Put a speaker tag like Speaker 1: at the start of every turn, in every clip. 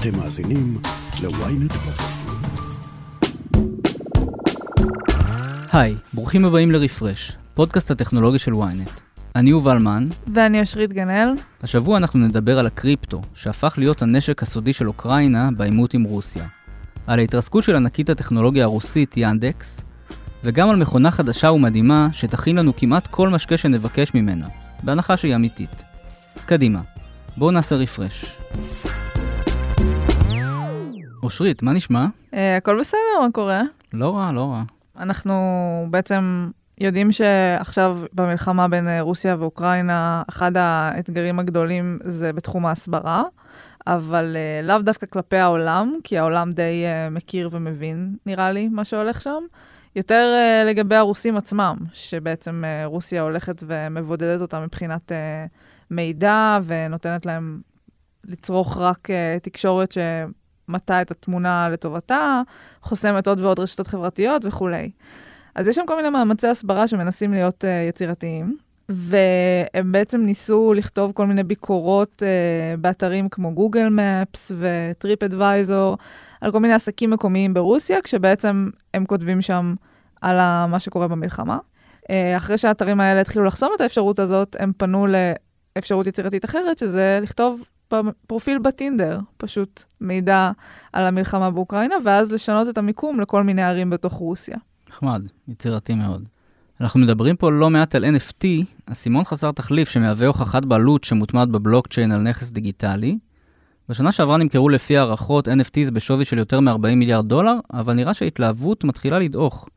Speaker 1: אתם מאזינים ל-ynet.
Speaker 2: היי, ברוכים הבאים לרפרש, פודקאסט הטכנולוגי של ynet. אני יובל מן,
Speaker 3: ואני אשרית גנאל.
Speaker 2: השבוע אנחנו נדבר על הקריפטו, שהפך להיות הנשק הסודי של אוקראינה בעימות עם רוסיה. על ההתרסקות של ענקית הטכנולוגיה הרוסית ינדקס, וגם על מכונה חדשה ומדהימה שתכין לנו כמעט כל משקה שנבקש ממנה, בהנחה שהיא אמיתית. קדימה, בואו נעשה רפרש. אושרית, מה נשמע?
Speaker 3: אה, הכל בסדר, מה קורה?
Speaker 2: לא רע, לא רע.
Speaker 3: אנחנו בעצם יודעים שעכשיו במלחמה בין אה, רוסיה ואוקראינה, אחד האתגרים הגדולים זה בתחום ההסברה, אבל אה, לאו דווקא כלפי העולם, כי העולם די מכיר ומבין, נראה לי, מה שהולך שם. יותר uh, לגבי הרוסים עצמם, שבעצם uh, רוסיה הולכת ומבודדת אותם מבחינת uh, מידע ונותנת להם לצרוך רק uh, תקשורת שמטה את התמונה לטובתה, חוסמת עוד ועוד רשתות חברתיות וכולי. אז יש שם כל מיני מאמצי הסברה שמנסים להיות uh, יצירתיים, והם בעצם ניסו לכתוב כל מיני ביקורות uh, באתרים כמו גוגל מפס וטריפ אדוויזור, על כל מיני עסקים מקומיים ברוסיה, כשבעצם הם כותבים שם על מה שקורה במלחמה. אה, אחרי שהאתרים האלה התחילו לחסום את האפשרות הזאת, הם פנו לאפשרות יצירתית אחרת, שזה לכתוב פרופיל בטינדר, פשוט מידע על המלחמה באוקראינה, ואז לשנות את המיקום לכל מיני ערים בתוך רוסיה.
Speaker 2: נחמד, יצירתי מאוד. אנחנו מדברים פה לא מעט על NFT, אסימון חסר תחליף שמהווה הוכחת בעלות שמוטמעת בבלוקצ'יין על נכס דיגיטלי, בשנה שעברה נמכרו לפי הערכות NFTs בשווי של יותר מ-40 מיליארד דולר, אבל נראה שההתלהבות מתחילה לדעוך.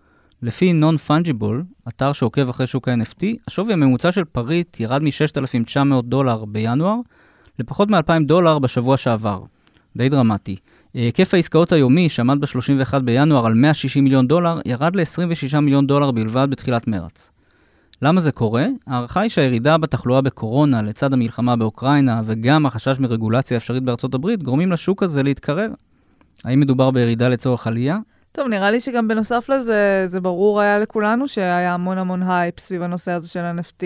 Speaker 2: לפי Non-Fungible, אתר שעוקב אחרי שוק ה-NFT, השווי הממוצע של פריט ירד מ-6,900 דולר בינואר לפחות מ-2,000 דולר בשבוע שעבר. די דרמטי. היקף העסקאות היומי, שעמד ב-31 בינואר על 160 מיליון דולר, ירד ל-26 מיליון דולר בלבד בתחילת מרץ. למה זה קורה? ההערכה היא שהירידה בתחלואה בקורונה לצד המלחמה באוקראינה וגם החשש מרגולציה אפשרית בארצות הברית גורמים לשוק הזה להתקרר. האם מדובר בירידה לצורך עלייה?
Speaker 3: טוב, נראה לי שגם בנוסף לזה, זה ברור היה לכולנו שהיה המון המון הייפ סביב הנושא הזה של NFT,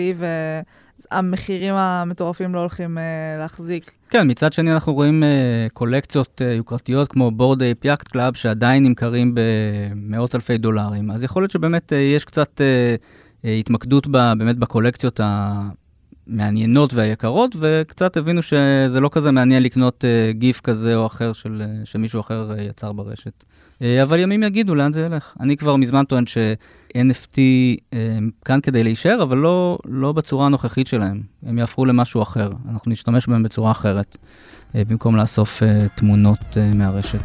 Speaker 3: והמחירים המטורפים לא הולכים אה, להחזיק.
Speaker 2: כן, מצד שני אנחנו רואים אה, קולקציות אה, יוקרתיות כמו Bored Ape Yacht Club, שעדיין נמכרים במאות אלפי דולרים. אז יכול להיות שבאמת אה, יש קצת... אה, אה, התמקדות בה, באמת בקולקציות המעניינות והיקרות, וקצת הבינו שזה לא כזה מעניין לקנות אה, גיף כזה או אחר של, אה, שמישהו אחר אה, יצר ברשת. אבל ימים יגידו לאן זה ילך. אני כבר מזמן טוען ש-NFT כאן כדי להישאר, אבל לא, לא בצורה הנוכחית שלהם. הם יהפכו למשהו אחר. אנחנו נשתמש בהם בצורה אחרת, במקום לאסוף תמונות מהרשת.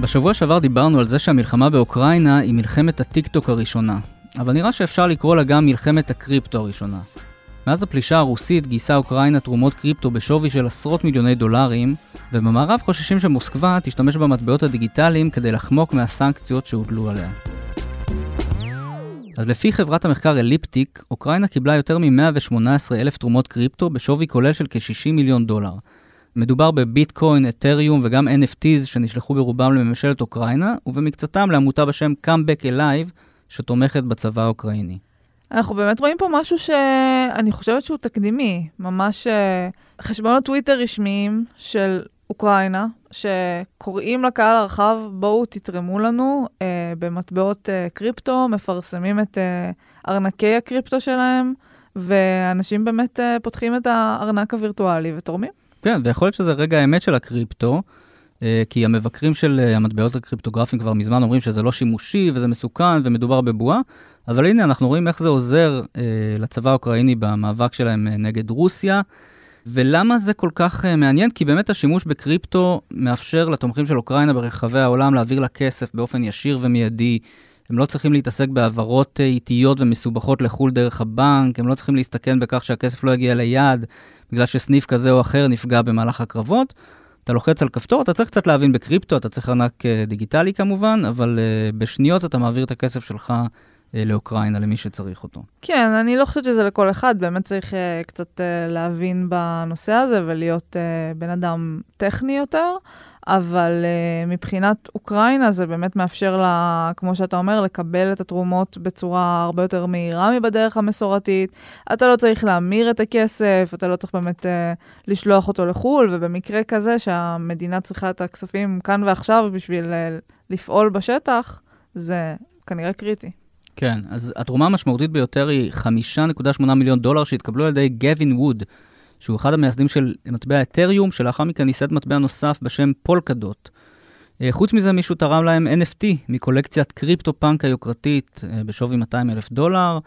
Speaker 2: בשבוע שעבר דיברנו על זה שהמלחמה באוקראינה היא מלחמת הטיקטוק הראשונה, אבל נראה שאפשר לקרוא לה גם מלחמת הקריפטו הראשונה. מאז הפלישה הרוסית גייסה אוקראינה תרומות קריפטו בשווי של עשרות מיליוני דולרים, ובמערב חוששים שמוסקבה תשתמש במטבעות הדיגיטליים כדי לחמוק מהסנקציות שהוטלו עליה. אז לפי חברת המחקר אליפטיק, אוקראינה קיבלה יותר מ-118 אלף תרומות קריפטו בשווי כולל של כ-60 מיליון דולר, מדובר בביטקוין, אתריום וגם NFTs שנשלחו ברובם לממשלת אוקראינה, ובמקצתם לעמותה בשם Come Back Alive, שתומכת בצבא האוקראיני.
Speaker 3: אנחנו באמת רואים פה משהו שאני חושבת שהוא תקדימי, ממש אה, חשבונות טוויטר רשמיים של אוקראינה, שקוראים לקהל הרחב, בואו תתרמו לנו אה, במטבעות אה, קריפטו, מפרסמים את אה, ארנקי הקריפטו שלהם, ואנשים באמת אה, פותחים את הארנק הווירטואלי ותורמים.
Speaker 2: כן, ויכול להיות שזה רגע האמת של הקריפטו, כי המבקרים של אה, המטבעות הקריפטוגרפיים כבר מזמן אומרים שזה לא שימושי וזה מסוכן ומדובר בבועה, אבל הנה אנחנו רואים איך זה עוזר אה, לצבא האוקראיני במאבק שלהם נגד רוסיה. ולמה זה כל כך מעניין? כי באמת השימוש בקריפטו מאפשר לתומכים של אוקראינה ברחבי העולם להעביר לה כסף באופן ישיר ומיידי. הם לא צריכים להתעסק בהעברות איטיות ומסובכות לחו"ל דרך הבנק, הם לא צריכים להסתכן בכך שהכסף לא יגיע ליעד, בגלל שסניף כזה או אחר נפגע במהלך הקרבות. אתה לוחץ על כפתור, אתה צריך קצת להבין בקריפטו, אתה צריך ארנק אה, דיגיטלי כמובן, אבל uh, בשניות אתה מעביר את הכסף שלך uh, לאוקראינה, למי שצריך אותו.
Speaker 3: כן, אני לא חושבת שזה לכל אחד, באמת צריך קצת להבין בנושא הזה ולהיות בן אדם טכני יותר, אבל uh, מבחינת אוקראינה זה באמת מאפשר לה, כמו שאתה אומר, לקבל את התרומות בצורה הרבה יותר מהירה מבדרך המסורתית. אתה לא צריך להמיר את הכסף, אתה לא צריך באמת uh, לשלוח אותו לחו"ל, ובמקרה כזה שהמדינה צריכה את הכספים כאן ועכשיו בשביל uh, לפעול בשטח, זה כנראה קריטי.
Speaker 2: כן, אז התרומה המשמעותית ביותר היא 5.8 מיליון דולר שהתקבלו על ידי גווין ווד, שהוא אחד המייסדים של מטבע אתריום, שלאחר מכן ייסד מטבע נוסף בשם פולקדוט. אה, חוץ מזה, מישהו תרם להם NFT מקולקציית קריפטו פאנק היוקרתית אה, בשווי 200 אלף דולר.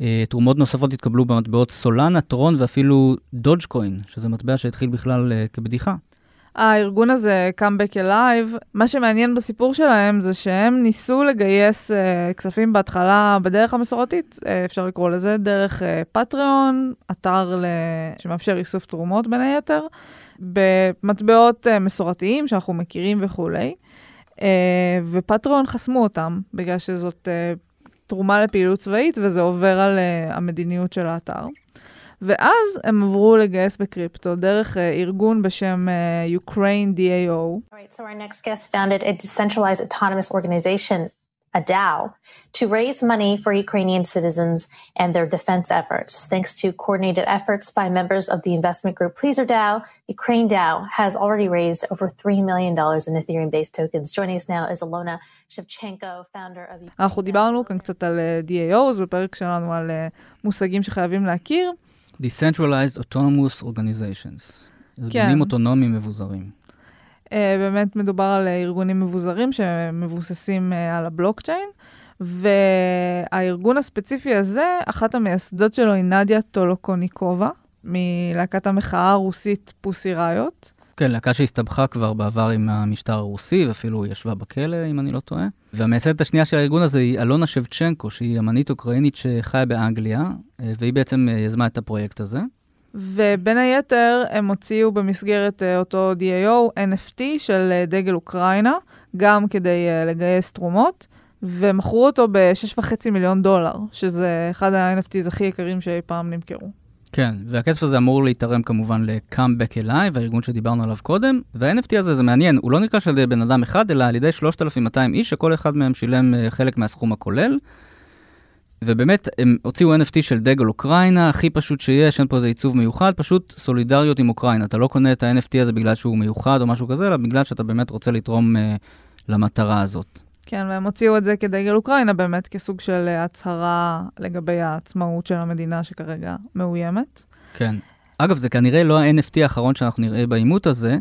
Speaker 2: אה, תרומות נוספות התקבלו במטבעות סולנה, טרון ואפילו דודג'קוין, שזה מטבע שהתחיל בכלל כבדיחה.
Speaker 3: הארגון הזה, Come Back Alive, מה שמעניין בסיפור שלהם זה שהם ניסו לגייס uh, כספים בהתחלה בדרך המסורתית, uh, אפשר לקרוא לזה, דרך פטריון, uh, אתר ל... שמאפשר איסוף תרומות בין היתר, במטבעות uh, מסורתיים שאנחנו מכירים וכולי, uh, ופטריון חסמו אותם, בגלל שזאת uh, תרומה לפעילות צבאית וזה עובר על uh, המדיניות של האתר. ואז הם עברו לגייס בקריפטו דרך uh, ארגון בשם uh, Ukraine DAO.
Speaker 4: Right, so our next guest founded a decentralized autonomous organization, a DAO, to raise money for Ukrainian citizens and their defense efforts. Thanks to coordinated efforts by members of the investment group Pleaser DAO, Ukraine DAO has already raised over $3 million in Ethereum-based tokens. Joining us now is Alona Shevchenko, founder of...
Speaker 3: אנחנו דיברנו כאן קצת על DAOs בפרק שלנו על מושגים שחייבים להכיר.
Speaker 2: Decentralized Autonomous Organizations. כן. ארגונים אוטונומיים מבוזרים.
Speaker 3: Uh, באמת מדובר על uh, ארגונים מבוזרים שמבוססים uh, על הבלוקצ'יין, והארגון הספציפי הזה, אחת המייסדות שלו היא נדיה טולוקוניקובה, מלהקת המחאה הרוסית פוסי ראיות.
Speaker 2: כן, להקה שהסתבכה כבר בעבר עם המשטר הרוסי, ואפילו ישבה בכלא, אם אני לא טועה. והמייסדת השנייה של הארגון הזה היא אלונה שבצ'נקו, שהיא אמנית אוקראינית שחיה באנגליה, אה, והיא בעצם אה, יזמה את הפרויקט הזה.
Speaker 3: ובין היתר, הם הוציאו במסגרת אה, אותו DAO NFT של דגל אוקראינה, גם כדי לגייס תרומות, ומכרו אותו ב-6.5 מיליון דולר, שזה אחד ה-NFTs הכי יקרים שאי פעם נמכרו.
Speaker 2: כן, והכסף הזה אמור להתערם כמובן ל-Come Back Alive, הארגון שדיברנו עליו קודם, וה-NFT הזה זה מעניין, הוא לא נרכש על ידי בן אדם אחד, אלא על ידי 3,200 איש, שכל אחד מהם שילם אה, חלק מהסכום הכולל. ובאמת, הם הוציאו NFT של דגל אוקראינה, הכי פשוט שיש, אין פה איזה עיצוב מיוחד, פשוט סולידריות עם אוקראינה. אתה לא קונה את ה-NFT הזה בגלל שהוא מיוחד או משהו כזה, אלא בגלל שאתה באמת רוצה לתרום uh, למטרה הזאת.
Speaker 3: כן, והם הוציאו את זה כדגל אוקראינה באמת כסוג של אה, הצהרה לגבי העצמאות של המדינה שכרגע מאוימת.
Speaker 2: כן. אגב, זה כנראה לא ה-NFT האחרון שאנחנו נראה בעימות הזה.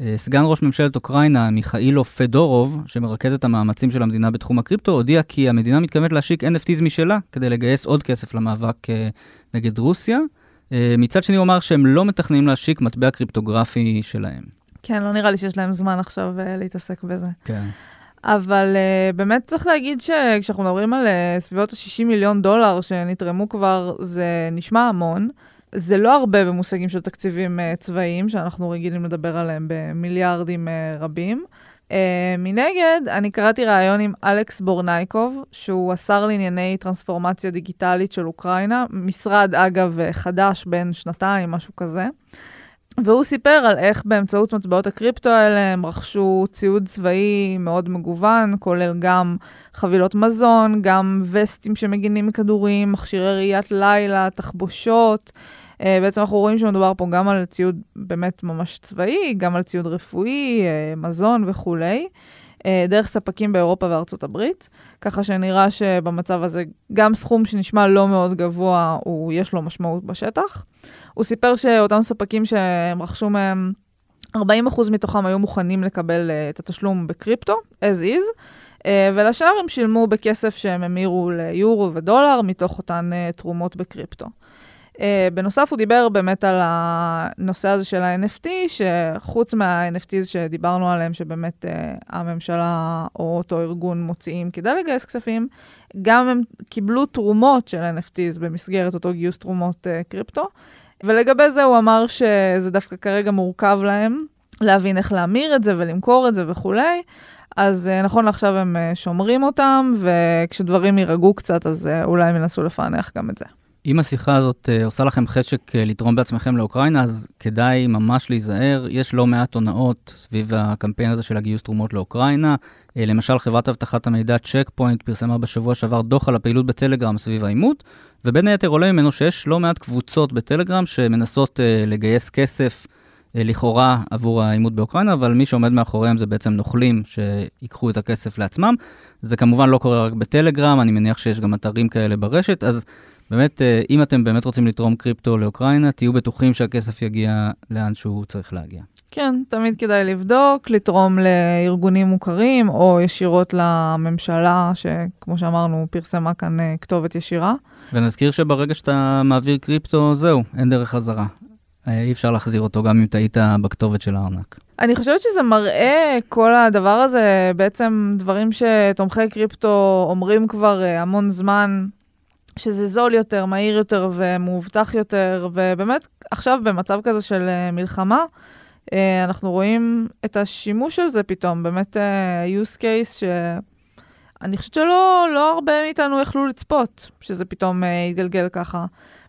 Speaker 2: אה, סגן ראש ממשלת אוקראינה, מיכאילו פדורוב, שמרכז את המאמצים של המדינה בתחום הקריפטו, הודיע כי המדינה מתכוונת להשיק NFTs משלה כדי לגייס עוד כסף למאבק אה, נגד רוסיה. מצד שני הוא אמר שהם לא מתכננים להשיק מטבע קריפטוגרפי שלהם.
Speaker 3: כן, לא נראה לי שיש להם זמן עכשיו להתעסק בזה.
Speaker 2: כן.
Speaker 3: אבל uh, באמת צריך להגיד שכשאנחנו מדברים על uh, סביבות ה-60 מיליון דולר שנתרמו כבר, זה נשמע המון. זה לא הרבה במושגים של תקציבים uh, צבאיים, שאנחנו רגילים לדבר עליהם במיליארדים uh, רבים. Uh, מנגד, אני קראתי ראיון עם אלכס בורנייקוב, שהוא השר לענייני טרנספורמציה דיגיטלית של אוקראינה, משרד, אגב, חדש, בין שנתיים, משהו כזה. והוא סיפר על איך באמצעות מטבעות הקריפטו האלה הם רכשו ציוד צבאי מאוד מגוון, כולל גם חבילות מזון, גם וסטים שמגינים מכדורים, מכשירי ראיית לילה, תחבושות. Uh, בעצם אנחנו רואים שמדובר פה גם על ציוד באמת ממש צבאי, גם על ציוד רפואי, uh, מזון וכולי. דרך ספקים באירופה וארצות הברית, ככה שנראה שבמצב הזה גם סכום שנשמע לא מאוד גבוה, הוא, יש לו משמעות בשטח. הוא סיפר שאותם ספקים שהם רכשו מהם, 40% מתוכם היו מוכנים לקבל uh, את התשלום בקריפטו, as is, uh, ולשאר הם שילמו בכסף שהם המירו ליורו ודולר מתוך אותן תרומות בקריפטו. Uh, בנוסף, הוא דיבר באמת על הנושא הזה של ה-NFT, שחוץ מה-NFTs שדיברנו עליהם, שבאמת uh, הממשלה או אותו ארגון מוציאים כדי לגייס כספים, גם הם קיבלו תרומות של NFTs במסגרת אותו גיוס תרומות uh, קריפטו. ולגבי זה הוא אמר שזה דווקא כרגע מורכב להם להבין איך להמיר את זה ולמכור את זה וכולי. אז אה, נכון לעכשיו הם אה, שומרים אותם, וכשדברים יירגעו קצת, אז אה, אולי הם ינסו לפענח גם את זה.
Speaker 2: אם השיחה הזאת uh, עושה לכם חשק uh, לתרום בעצמכם לאוקראינה, אז כדאי ממש להיזהר. יש לא מעט הונאות סביב הקמפיין הזה של הגיוס תרומות לאוקראינה. Uh, למשל, חברת אבטחת המידע צ'ק פוינט פרסמה בשבוע שעבר דוח על הפעילות בטלגרם סביב העימות, ובין היתר עולה ממנו שיש לא מעט קבוצות בטלגרם שמנסות לגייס כסף לכאורה עבור העימות באוקראינה, אבל מי שעומד מאחוריהם זה בעצם נוכלים שיקחו את הכסף לעצמם. זה כמובן לא קורה רק בטלגרם, אני מניח שיש גם אתרים כאלה ברשת, אז באמת, אה, אם אתם באמת רוצים לתרום קריפטו לאוקראינה, תהיו בטוחים שהכסף יגיע לאן שהוא צריך להגיע.
Speaker 3: כן, תמיד כדאי לבדוק, לתרום לארגונים מוכרים, או ישירות לממשלה, שכמו שאמרנו, פרסמה כאן אה, כתובת ישירה.
Speaker 2: ונזכיר שברגע שאתה מעביר קריפטו, זהו, אין דרך חזרה. אה, אי אפשר להחזיר אותו גם אם טעית בכתובת של הארנק.
Speaker 3: אני חושבת שזה מראה, כל הדבר הזה, בעצם דברים שתומכי קריפטו אומרים כבר המון זמן, שזה זול יותר, מהיר יותר ומאובטח יותר, ובאמת עכשיו במצב כזה של אה, מלחמה, אה, אנחנו רואים את השימוש של זה פתאום, באמת אה, use case שאני חושבת שלא לא הרבה מאיתנו יכלו לצפות, שזה פתאום יתגלגל ככה.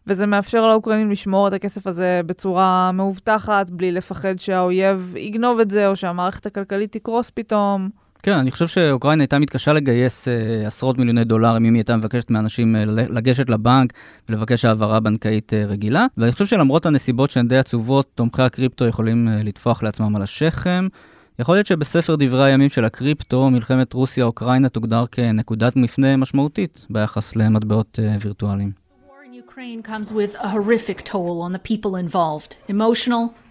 Speaker 3: וזה מאפשר לאוקראינים לשמור את הכסף הזה בצורה מאובטחת, בלי לפחד שהאויב יגנוב את זה, או שהמערכת הכלכלית תקרוס פתאום.
Speaker 2: כן, אני חושב שאוקראינה הייתה מתקשה לגייס uh, עשרות מיליוני דולרים אם היא הייתה מבקשת מאנשים uh, לגשת לבנק ולבקש העברה בנקאית uh, רגילה. ואני חושב שלמרות הנסיבות שהן די עצובות, תומכי הקריפטו יכולים uh, לטפוח לעצמם על השכם. יכול להיות שבספר דברי הימים של הקריפטו, מלחמת רוסיה-אוקראינה תוגדר כנקודת מפנה משמעותית ביחס למטבעות uh, וירטואליים.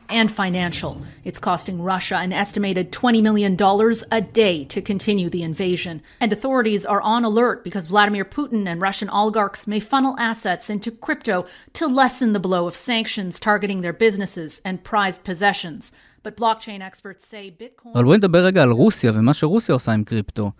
Speaker 5: and financial. It's costing Russia an estimated $20 million a day to continue the invasion. And authorities are on alert because Vladimir Putin and Russian oligarchs may funnel assets into crypto to lessen the blow of sanctions targeting their businesses and prized possessions. But blockchain experts say Bitcoin... אבל בואי נדבר רגע על רוסיה ומה שרוסיה עושה עם קריפטו.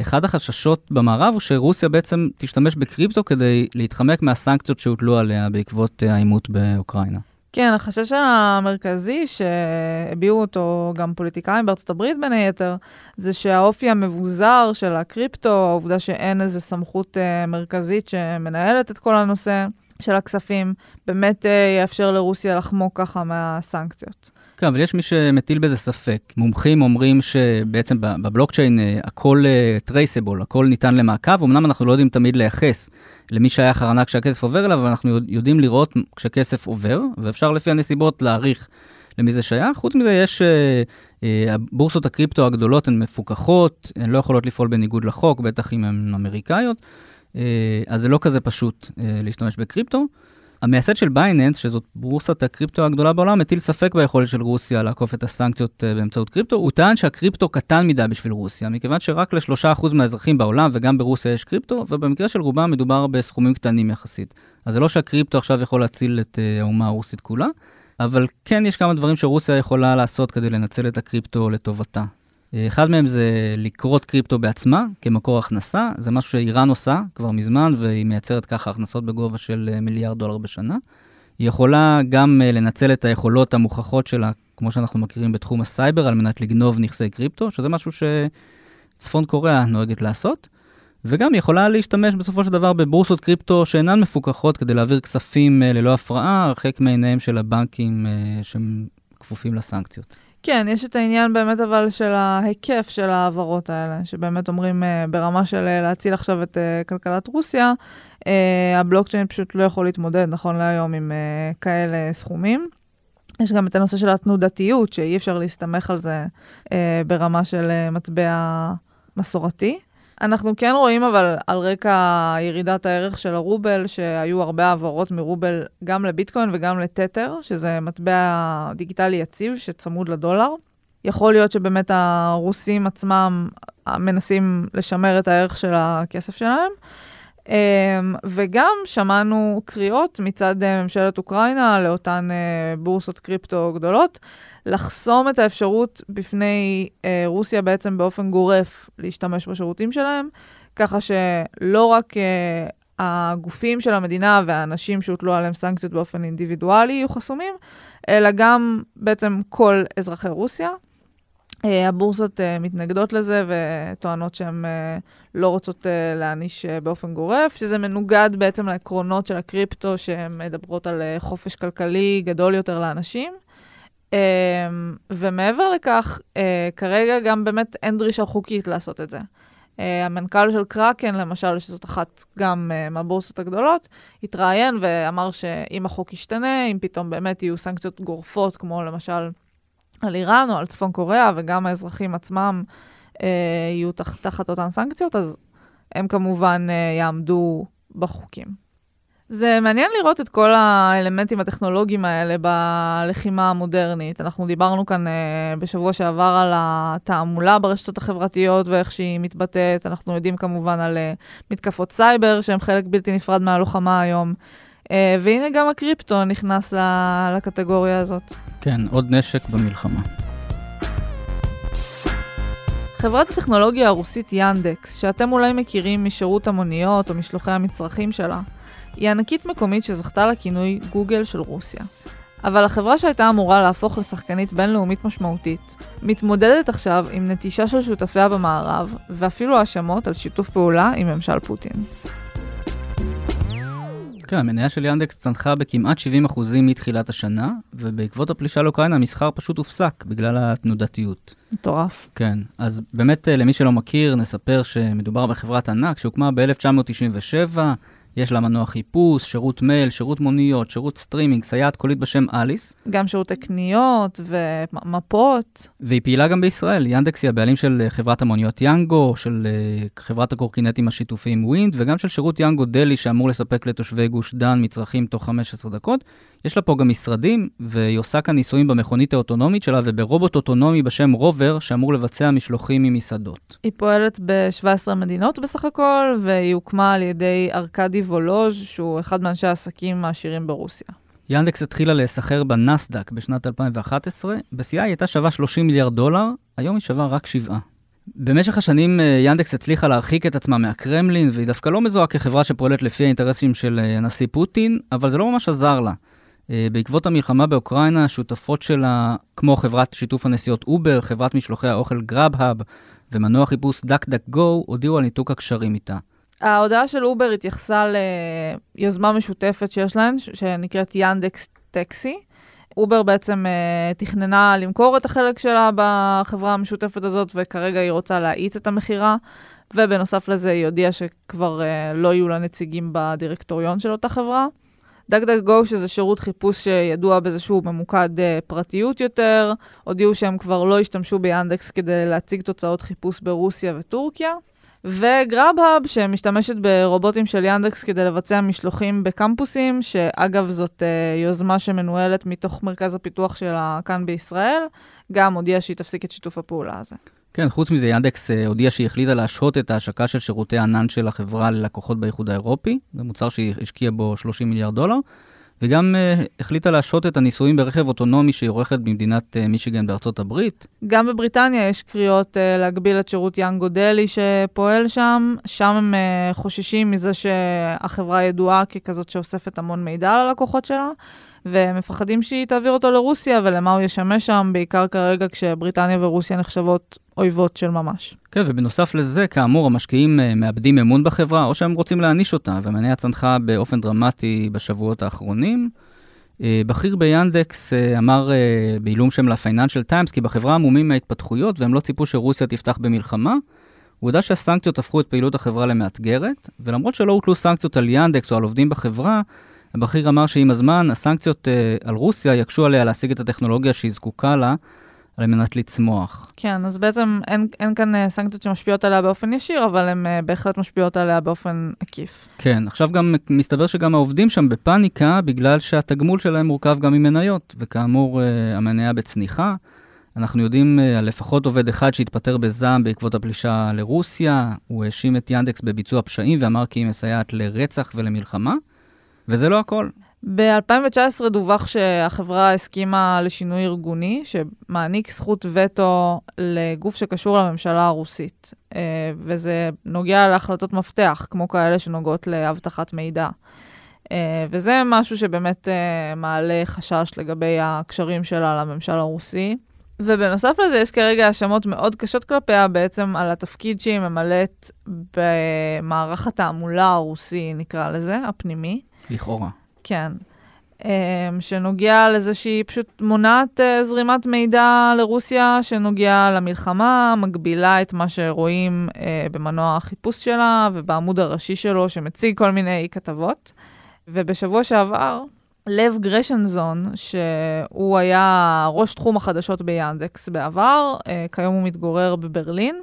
Speaker 5: אחד החששות במערב הוא שרוסיה בעצם תשתמש בקריפטו כדי להתחמק מהסנקציות שהוטלו עליה בעקבות העימות באוקראינה.
Speaker 3: כן, החשש המרכזי שהביעו אותו גם פוליטיקאים בארצות הברית בין היתר, זה שהאופי המבוזר של הקריפטו, העובדה שאין איזו סמכות uh, מרכזית שמנהלת את כל הנושא של הכספים, באמת uh, יאפשר לרוסיה לחמוק ככה מהסנקציות.
Speaker 2: כן, אבל יש מי שמטיל בזה ספק. מומחים אומרים שבעצם בבלוקצ'יין uh, הכל טרייסבול, uh, הכל ניתן למעקב, אמנם אנחנו לא יודעים תמיד לייחס למי שייך הארנק כשהכסף עובר אליו, אבל אנחנו יודעים לראות כשכסף עובר, ואפשר לפי הנסיבות להעריך למי זה שייך. חוץ מזה יש, uh, הבורסות הקריפטו הגדולות הן מפוקחות, הן לא יכולות לפעול בניגוד לחוק, בטח אם הן אמריקאיות, אז זה לא כזה פשוט להשתמש בקריפטו. המייסד של Binance, שזאת בורסת הקריפטו הגדולה בעולם, מטיל ספק ביכולת של רוסיה לעקוף את הסנקציות אה, באמצעות קריפטו. הוא טען שהקריפטו קטן מדי בשביל רוסיה, מכיוון שרק ל-3% מהאזרחים בעולם וגם ברוסיה יש קריפטו, ובמקרה של רובם מדובר בסכומים קטנים יחסית. אז זה לא שהקריפטו עכשיו יכול להציל את אה, האומה הרוסית כולה, אבל כן יש כמה דברים שרוסיה יכולה לעשות כדי לנצל את הקריפטו לטובתה. אחד מהם זה לכרות קריפטו בעצמה כמקור הכנסה, זה משהו שאיראן עושה כבר מזמן והיא מייצרת ככה הכנסות בגובה של אה, מיליארד דולר בשנה. היא יכולה גם אה, לנצל את היכולות המוכחות שלה, כמו שאנחנו מכירים בתחום הסייבר, על מנת לגנוב נכסי קריפטו, שזה משהו שצפון קוריאה נוהגת לעשות. וגם היא יכולה להשתמש בסופו של דבר בבורסות קריפטו שאינן מפוקחות כדי להעביר כספים אה, ללא הפרעה, הרחק מעיניהם של הבנקים שהם כפופים לסנקציות.
Speaker 3: כן, יש את העניין באמת אבל של ההיקף של ההעברות האלה, שבאמת אומרים אה, ברמה של אה, להציל עכשיו את אה, כלכלת רוסיה, הבלוקצ'יין פשוט לא יכול להתמודד נכון להיום עם כאלה סכומים. יש גם את הנושא של התנודתיות, שאי אפשר להסתמך על זה ברמה של מטבע מסורתי. אנחנו כן רואים אבל על רקע ירידת הערך של הרובל, שהיו הרבה העברות מרובל גם לביטקוין וגם לתתר, שזה מטבע דיגיטלי יציב שצמוד לדולר. יכול להיות שבאמת הרוסים עצמם מנסים לשמר את הערך של הכסף שלהם. אמ, וגם שמענו קריאות מצד אה, ממשלת אוקראינה לאותן אה, בורסות קריפטו גדולות, לחסום את האפשרות בפני אה, רוסיה בעצם באופן גורף להשתמש בשירותים שלהם, ככה שלא רק הגופים של המדינה והאנשים שהוטלו עליהם סנקציות באופן אינדיבידואלי יהיו חסומים, אלא גם בעצם כל אזרחי רוסיה. אה, הבורסות אה, מתנגדות לזה וטוענות שהן אה, לא רוצות להעניש באופן גורף, שזה מנוגד בעצם לעקרונות של הקריפטו, שהן מדברות על חופש כלכלי גדול יותר לאנשים. ומעבר לכך, כרגע גם באמת אין דרישה חוקית לעשות את זה. המנכ"ל של קראקן, למשל, שזאת אחת גם מהבורסות הגדולות, התראיין ואמר שאם החוק ישתנה, אם פתאום באמת יהיו סנקציות גורפות, כמו למשל על איראן או על צפון קוריאה, וגם האזרחים עצמם אה, יהיו תח, תחת אותן סנקציות, אז הם כמובן אה, יעמדו בחוקים. זה מעניין לראות את כל האלמנטים הטכנולוגיים האלה בלחימה המודרנית. אנחנו דיברנו כאן אה, בשבוע שעבר על התעמולה ברשתות החברתיות ואיך שהיא מתבטאת. אנחנו יודעים כמובן על אה, מתקפות סייבר, שהן חלק בלתי נפרד מהלוחמה היום. אה, והנה גם הקריפטו נכנס לקטגוריה הזאת.
Speaker 2: כן, עוד נשק במלחמה.
Speaker 3: חברת הטכנולוגיה הרוסית ינדקס, שאתם אולי מכירים משירות המוניות או משלוחי המצרכים שלה, היא ענקית מקומית שזכתה לכינוי גוגל של רוסיה. אבל החברה שהייתה אמורה להפוך לשחקנית בינלאומית משמעותית, מתמודדת עכשיו עם נטישה של שותפיה במערב, ואפילו האשמות על שיתוף פעולה עם ממשל פוטין.
Speaker 2: כן, המניה של Yandex צנחה בכמעט 70% מתחילת השנה, ובעקבות הפלישה לאוקראינה המסחר פשוט הופסק בגלל התנודתיות.
Speaker 3: מטורף.
Speaker 2: כן, אז באמת אה, למי שלא מכיר, נספר שמדובר בחברת ענק שהוקמה ב-1997, יש לה מנוע חיפוש, שירות מייל, שירות מוניות, שירות סטרימינג, סייעת קולית בשם אליס.
Speaker 3: גם שירותי קניות ומפות.
Speaker 2: והיא פעילה גם בישראל. Yandex היא הבעלים של אה, חברת המוניות Yango, של אה, חברת הקורקינטים השיתופיים Wind, וגם של שירות Yango Deli שאמור לספק לתושבי גוש דן מצרכים תוך 15 דקות. יש לה פה גם משרדים, והיא עושה כאן ניסויים במכונית האוטונומית שלה וברובוט אוטונומי בשם רובר, שאמור לבצע משלוחים ממסעדות.
Speaker 3: היא פועלת ב-17 מדינות בסך הכל, והיא הוקמה על ידי ארכדי וולוז', שהוא אחד מאנשי העסקים העשירים ברוסיה.
Speaker 2: ינדקס התחילה להיסחר בנסדק בשנת 2011, בשיאה היא הייתה שווה 30 מיליארד דולר, היום היא שווה רק 7. במשך השנים אה, ינדקס הצליחה להרחיק את עצמה מהקרמלין, והיא דווקא לא מזוהה כחברה שפועלת לפי האינטרסים של אה, הנשיא פוטין, אבל זה לא ממש עזר לה. אה, בעקבות המלחמה באוקראינה, השותפות שלה, כמו חברת שיתוף הנסיעות Uber, חברת משלוחי האוכל Grubhub ומנוע חיפוש גו, הודיעו על ניתוק הקשרים איתה.
Speaker 3: ההודעה של Uber התייחסה ליוזמה משותפת שיש להן, שנקראת Yandex Taxi. Uber בעצם אה, תכננה למכור את החלק שלה בחברה המשותפת הזאת, וכרגע היא רוצה להאיץ את המכירה. ובנוסף לזה היא הודיעה שכבר אה, לא יהיו לה נציגים בדירקטוריון של אותה חברה. גו, שזה שירות חיפוש שידוע בזה שהוא ממוקד uh, פרטיות יותר, הודיעו שהם כבר לא ישתמשו ביאנדקס כדי להציג תוצאות חיפוש ברוסיה וטורקיה. וגראב-האב, שמשתמשת ברובוטים של ינדקס כדי לבצע משלוחים בקמפוסים, שאגב זאת uh, יוזמה שמנוהלת מתוך מרכז הפיתוח שלה כאן בישראל, גם הודיעה שהיא תפסיק את שיתוף הפעולה הזה.
Speaker 2: כן, חוץ מזה, ינדקס uh, הודיעה שהיא החליטה להשהות את ההשקה של שירותי ענן של החברה ללקוחות באיחוד האירופי, זה מוצר שהיא השקיעה בו 30 מיליארד דולר, וגם uh, החליטה להשהות את הניסויים ברכב אוטונומי שהיא עורכת במדינת uh, מישיגן בארצות הברית.
Speaker 3: גם בבריטניה יש קריאות להגביל את שירות יאנגו דלי שפועל שם. שם הם חוששים מזה שהחברה ידועה ככזאת שאוספת המון מידע על הלקוחות שלה. ומפחדים שהיא תעביר אותו לרוסיה, ולמה הוא ישמש שם, בעיקר כרגע כשבריטניה ורוסיה נחשבות אויבות של ממש.
Speaker 2: כן, ובנוסף לזה, כאמור, המשקיעים אה, מאבדים אמון בחברה, או שהם רוצים להעניש אותה, והמניה צנחה באופן דרמטי בשבועות האחרונים. אה, בכיר ביאנדקס אה, אמר בעילום שם לפייננשל טיימס כי בחברה עמומים מההתפתחויות והם לא ציפו שרוסיה תפתח במלחמה. הוא יודע שהסנקציות הפכו את פעילות החברה למאתגרת, ולמרות שלא הוטלו סנקציות על יאנדקס או על עובדים בחברה, הבכיר אמר שעם הזמן הסנקציות על רוסיה יקשו עליה להשיג את הטכנולוגיה שהיא זקוקה לה, על מנת לצמוח.
Speaker 3: כן, אז בעצם אין, אין כאן אה, סנקציות שמשפיעות עליה באופן ישיר, אבל הן uh, בהחלט משפיעות עליה באופן עקיף.
Speaker 2: כן, עכשיו גם מסתבר שגם העובדים שם בפאניקה, בגלל שהתגמול שלהם מורכב גם ממניות, וכאמור, המניה בצניחה. אנחנו יודעים על לפחות עובד אחד שהתפטר בזעם בעקבות הפלישה לרוסיה, הוא האשים את ינדקס בביצוע פשעים ואמר כי היא מסייעת לרצח ולמלחמה, וזה לא הכל.
Speaker 3: ב-2019 דווח שהחברה הסכימה לשינוי ארגוני, שמעניק זכות וטו לגוף שקשור לממשלה הרוסית, אה, וזה נוגע להחלטות מפתח, כמו כאלה שנוגעות לאבטחת מידע. אה, וזה משהו שבאמת אה, מעלה חשש לגבי הקשרים שלה לממשל הרוסי. ובנוסף לזה, יש כרגע האשמות מאוד קשות כלפיה בעצם על התפקיד שהיא ממלאת במערך התעמולה הרוסי, נקרא לזה, הפנימי.
Speaker 2: לכאורה.
Speaker 3: כן. אמ, שנוגע לזה שהיא פשוט מונעת אה, זרימת מידע לרוסיה שנוגע למלחמה, מגבילה את מה שרואים אה, במנוע החיפוש שלה ובעמוד הראשי שלו שמציג כל מיני כתבות. ובשבוע שעבר, לב גרשנזון, שהוא היה ראש תחום החדשות ב Yandex בעבר, אה, כיום הוא מתגורר בברלין.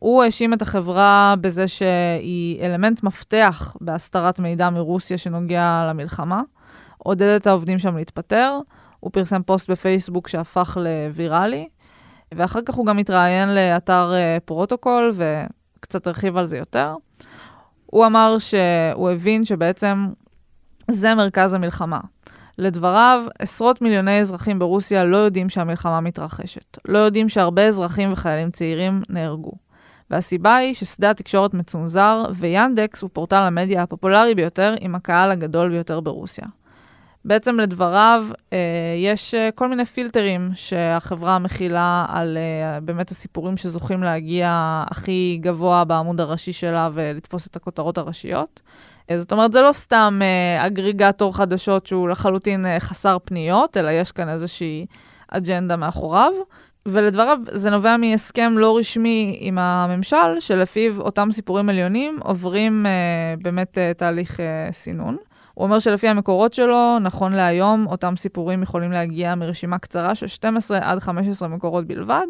Speaker 3: הוא האשים את החברה בזה שהיא אלמנט מפתח בהסתרת מידע מרוסיה שנוגע למלחמה. עודד את העובדים שם להתפטר, הוא פרסם פוסט בפייסבוק שהפך לוויראלי, ואחר כך הוא גם התראיין לאתר אה, Protocol וקצת הרחיב על זה יותר. הוא אמר שהוא הבין שבעצם זה מרכז המלחמה. לדבריו, עשרות מיליוני אזרחים ברוסיה לא יודעים שהמלחמה מתרחשת. לא יודעים שהרבה אזרחים וחיילים צעירים נהרגו. והסיבה היא ששדה התקשורת מצונזר, ויאנדקס הוא פורטל המדיה הפופולרי ביותר עם הקהל הגדול ביותר ברוסיה. בעצם לדבריו, אה, יש אה, כל מיני פילטרים שהחברה מכילה על אה, באמת הסיפורים שזוכים להגיע הכי גבוה בעמוד הראשי שלה ולתפוס את הכותרות הראשיות. זאת אומרת, זה לא סתם אגריגטור חדשות שהוא לחלוטין חסר פניות, אלא יש כאן איזושהי אג'נדה מאחוריו. ולדבריו, זה נובע מהסכם לא רשמי עם הממשל, שלפיו אותם סיפורים עליונים עוברים אה, באמת אה, תהליך אה, סינון. הוא אומר שלפי המקורות שלו, נכון להיום, אותם סיפורים יכולים להגיע מרשימה קצרה של 12 עד 15 מקורות בלבד,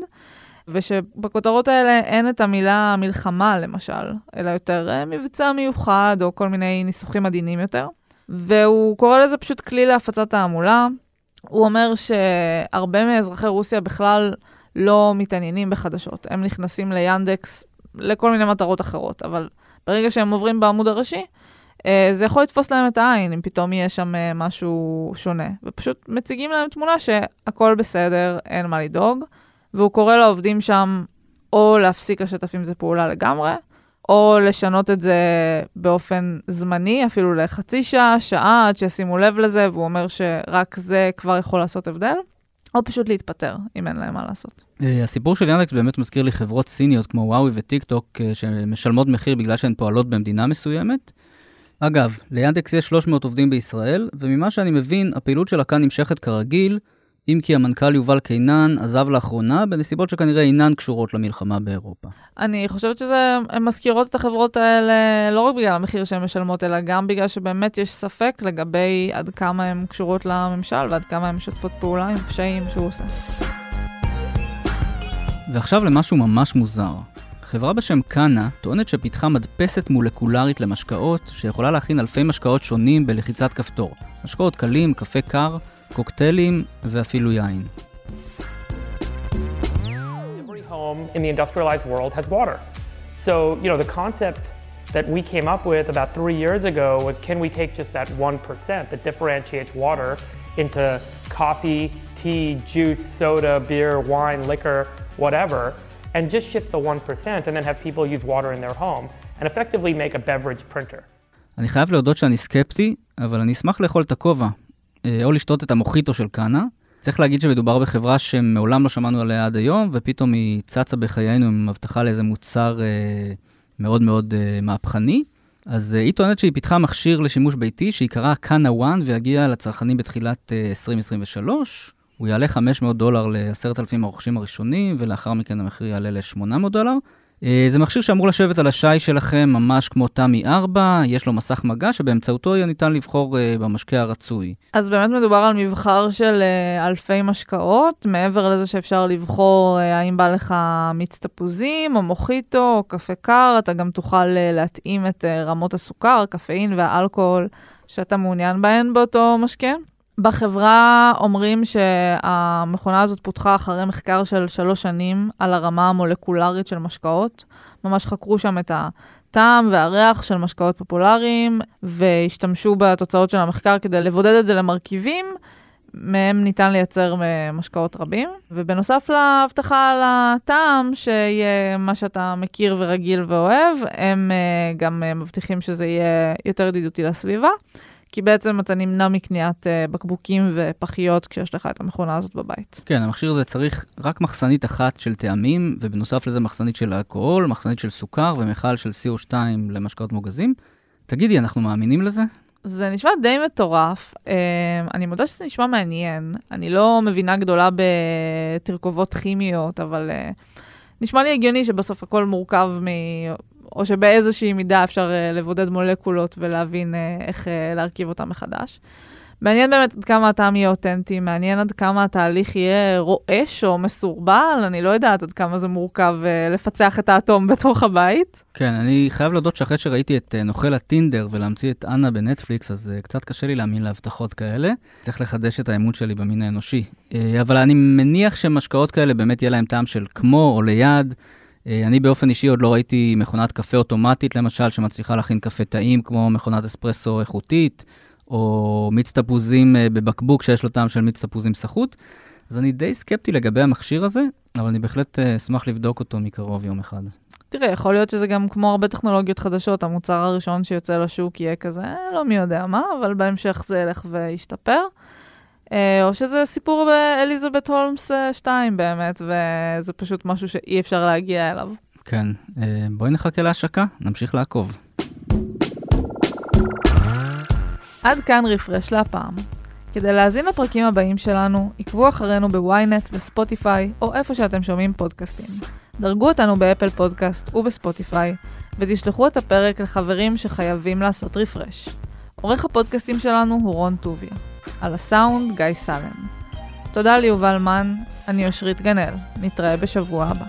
Speaker 3: ושבכותרות האלה אין את המילה מלחמה, למשל, אלא יותר אה, מבצע מיוחד או כל מיני ניסוחים עדינים יותר. והוא קורא לזה פשוט כלי להפצת תעמולה. הוא אומר שהרבה מאזרחי רוסיה בכלל לא מתעניינים בחדשות. הם נכנסים ליאנדקס לכל מיני מטרות אחרות, אבל ברגע שהם עוברים בעמוד הראשי, אה, זה יכול לתפוס להם את העין, אם פתאום יהיה שם אה, משהו שונה. ופשוט מציגים להם תמונה שהכל בסדר, אין מה לדאוג. והוא קורא לעובדים שם או להפסיק לשתף עם זה פעולה לגמרי, או לשנות את זה באופן זמני, אפילו לחצי שעה, שעה, עד שישימו לב לזה, והוא אומר שרק זה כבר יכול לעשות הבדל. או פשוט להתפטר, אם אין להם מה לעשות.
Speaker 2: אה, הסיפור של ינדקס באמת מזכיר לי חברות סיניות כמו וואוי וטיק טוק, שמשלמות מחיר בגלל שהן פועלות במדינה מסוימת, אגב, ליאנדקס יש 300 עובדים בישראל, וממה שאני מבין, הפעילות שלה כאן נמשכת כרגיל, אם כי המנכ"ל יובל קינן עזב לאחרונה, בנסיבות שכנראה אינן קשורות למלחמה באירופה.
Speaker 3: אני חושבת שהן מזכירות את החברות האלה לא רק בגלל המחיר שהן משלמות, אלא גם בגלל שבאמת יש ספק לגבי עד כמה הן קשורות לממשל ועד כמה הן משתפות פעולה עם פשעים שהוא עושה.
Speaker 2: ועכשיו למשהו ממש מוזר. חברה בשם קאנה טוענת שפיתחה מדפסת מולקולרית למשקאות שיכולה להכין אלפי משקאות שונים בלחיצת כפתור. משקאות קלים, קפה קר, קוקטיילים ואפילו יין. in the industrialized world has water. So, you know, the concept that we came up with about three years ago was can we take just that 1% that differentiates water into coffee, tea, juice, soda, beer, wine, liquor, whatever, and just shift the 1% and then have people use water in their home and effectively make a beverage printer. אני חייב להודות שאני סקפטי, אבל אני אשמח לאכול את הכובע, אה, או לשתות את המוחיטו של קאנה. צריך להגיד שמדובר בחברה שמעולם לא שמענו עליה עד היום, ופתאום היא צצה בחיינו עם הבטחה לאיזה מוצר אה, מאוד מאוד אה, מהפכני. אז אה, היא טוענת שהיא פיתחה מכשיר לשימוש ביתי שיקרא קאנה 1 ויגיע לצרכנים בתחילת אה, 2023. הוא יעלה 500 דולר ל-10,000 הרוכשים הראשונים, ולאחר מכן המחיר יעלה ל-800 דולר. אה, זה מכשיר שאמור לשבת על השי שלכם ממש כמו תמי 4, יש לו מסך מגע שבאמצעותו יהיה ניתן לבחור אה, במשקה הרצוי.
Speaker 3: אז באמת מדובר על מבחר של אה, אלפי משקאות, מעבר לזה שאפשר לבחור האם בא לך מיץ תפוזים או מוחיטו או קפה קר, אתה גם תוכל להתאים את רמות הסוכר, קפאין והאלכוהול שאתה מעוניין בהן באותו משקה. בחברה אומרים שהמכונה הזאת פותחה אחרי מחקר של שלוש שנים על הרמה המולקולרית של משקאות. ממש חקרו שם את הטעם והריח של משקאות פופולריים, והשתמשו בתוצאות של המחקר כדי לבודד את זה למרכיבים, מהם ניתן לייצר משקאות רבים. ובנוסף להבטחה על הטעם, שיהיה מה שאתה מכיר ורגיל ואוהב, הם אה, גם מבטיחים שזה יהיה יותר ידידותי לסביבה. כי בעצם אתה נמנע מקניית uh, בקבוקים ופחיות כשיש לך את המכונה הזאת בבית.
Speaker 2: כן, המכשיר הזה צריך רק מחסנית אחת של טעמים, ובנוסף לזה מחסנית של אלכוהול, מחסנית של סוכר ומכל של CO2 למשקאות מוגזים. תגידי, אנחנו מאמינים לזה?
Speaker 3: זה נשמע די מטורף. Uh, אני מודה שזה נשמע מעניין. אני לא מבינה גדולה בתרכובות כימיות, אבל uh, נשמע לי הגיוני שבסוף הכל מורכב מ... או שבאיזושהי מידה אפשר uh, לבודד מולקולות ולהבין uh, איך uh, להרכיב אותן מחדש. מעניין באמת עד כמה הטעם יהיה אותנטי, מעניין עד כמה התהליך יהיה רועש או מסורבל, אני לא יודעת עד כמה זה מורכב uh, לפצח את האטום בתוך הבית.
Speaker 2: כן, אני חייב להודות שאחרי שראיתי את uh, נוכל הטינדר ולהמציא את אנה בנטפליקס, אז uh, קצת קשה לי להאמין להבטחות כאלה. צריך לחדש את האמון שלי במין האנושי. Uh, אבל אני מניח שמשקאות כאלה באמת יהיה להם טעם של כמו או ליד. אני באופן אישי עוד לא ראיתי מכונת קפה אוטומטית, למשל, שמצליחה להכין קפה טעים כמו מכונת אספרסו איכותית. או מיץ תפוזים אה, בבקבוק שיש לו טעם של מיץ תפוזים סחוט. אז אני די סקפטי לגבי המכשיר הזה, אבל אני בהחלט אה, אשמח לבדוק אותו מקרוב יום אחד.
Speaker 3: תראה, יכול להיות שזה גם כמו הרבה טכנולוגיות חדשות, המוצר הראשון שיוצא לשוק יהיה כזה, אה, לא מי יודע מה, אבל בהמשך זה ילך וישתפר. או שזה סיפור באליזבת הולמס 2 באמת, וזה פשוט משהו שאי אפשר להגיע אליו.
Speaker 2: כן, בואי נחכה להשקה, נמשיך לעקוב.
Speaker 3: עד כאן רפרש להפעם. כדי להאזין לפרקים הבאים שלנו, עקבו אחרינו ב ynet ו Spotify, או איפה שאתם שומעים פודקאסטים. דרגו אותנו ב Apple Podcast וב Spotify, ותשלחו את הפרק לחברים שחייבים לעשות refresh. עורך הפודקאסטים שלנו הוא רון טוביה. על הסאונד, גיא סלם. תודה ליובל מן, אני אושרית גנאל. נתראה בשבוע הבא.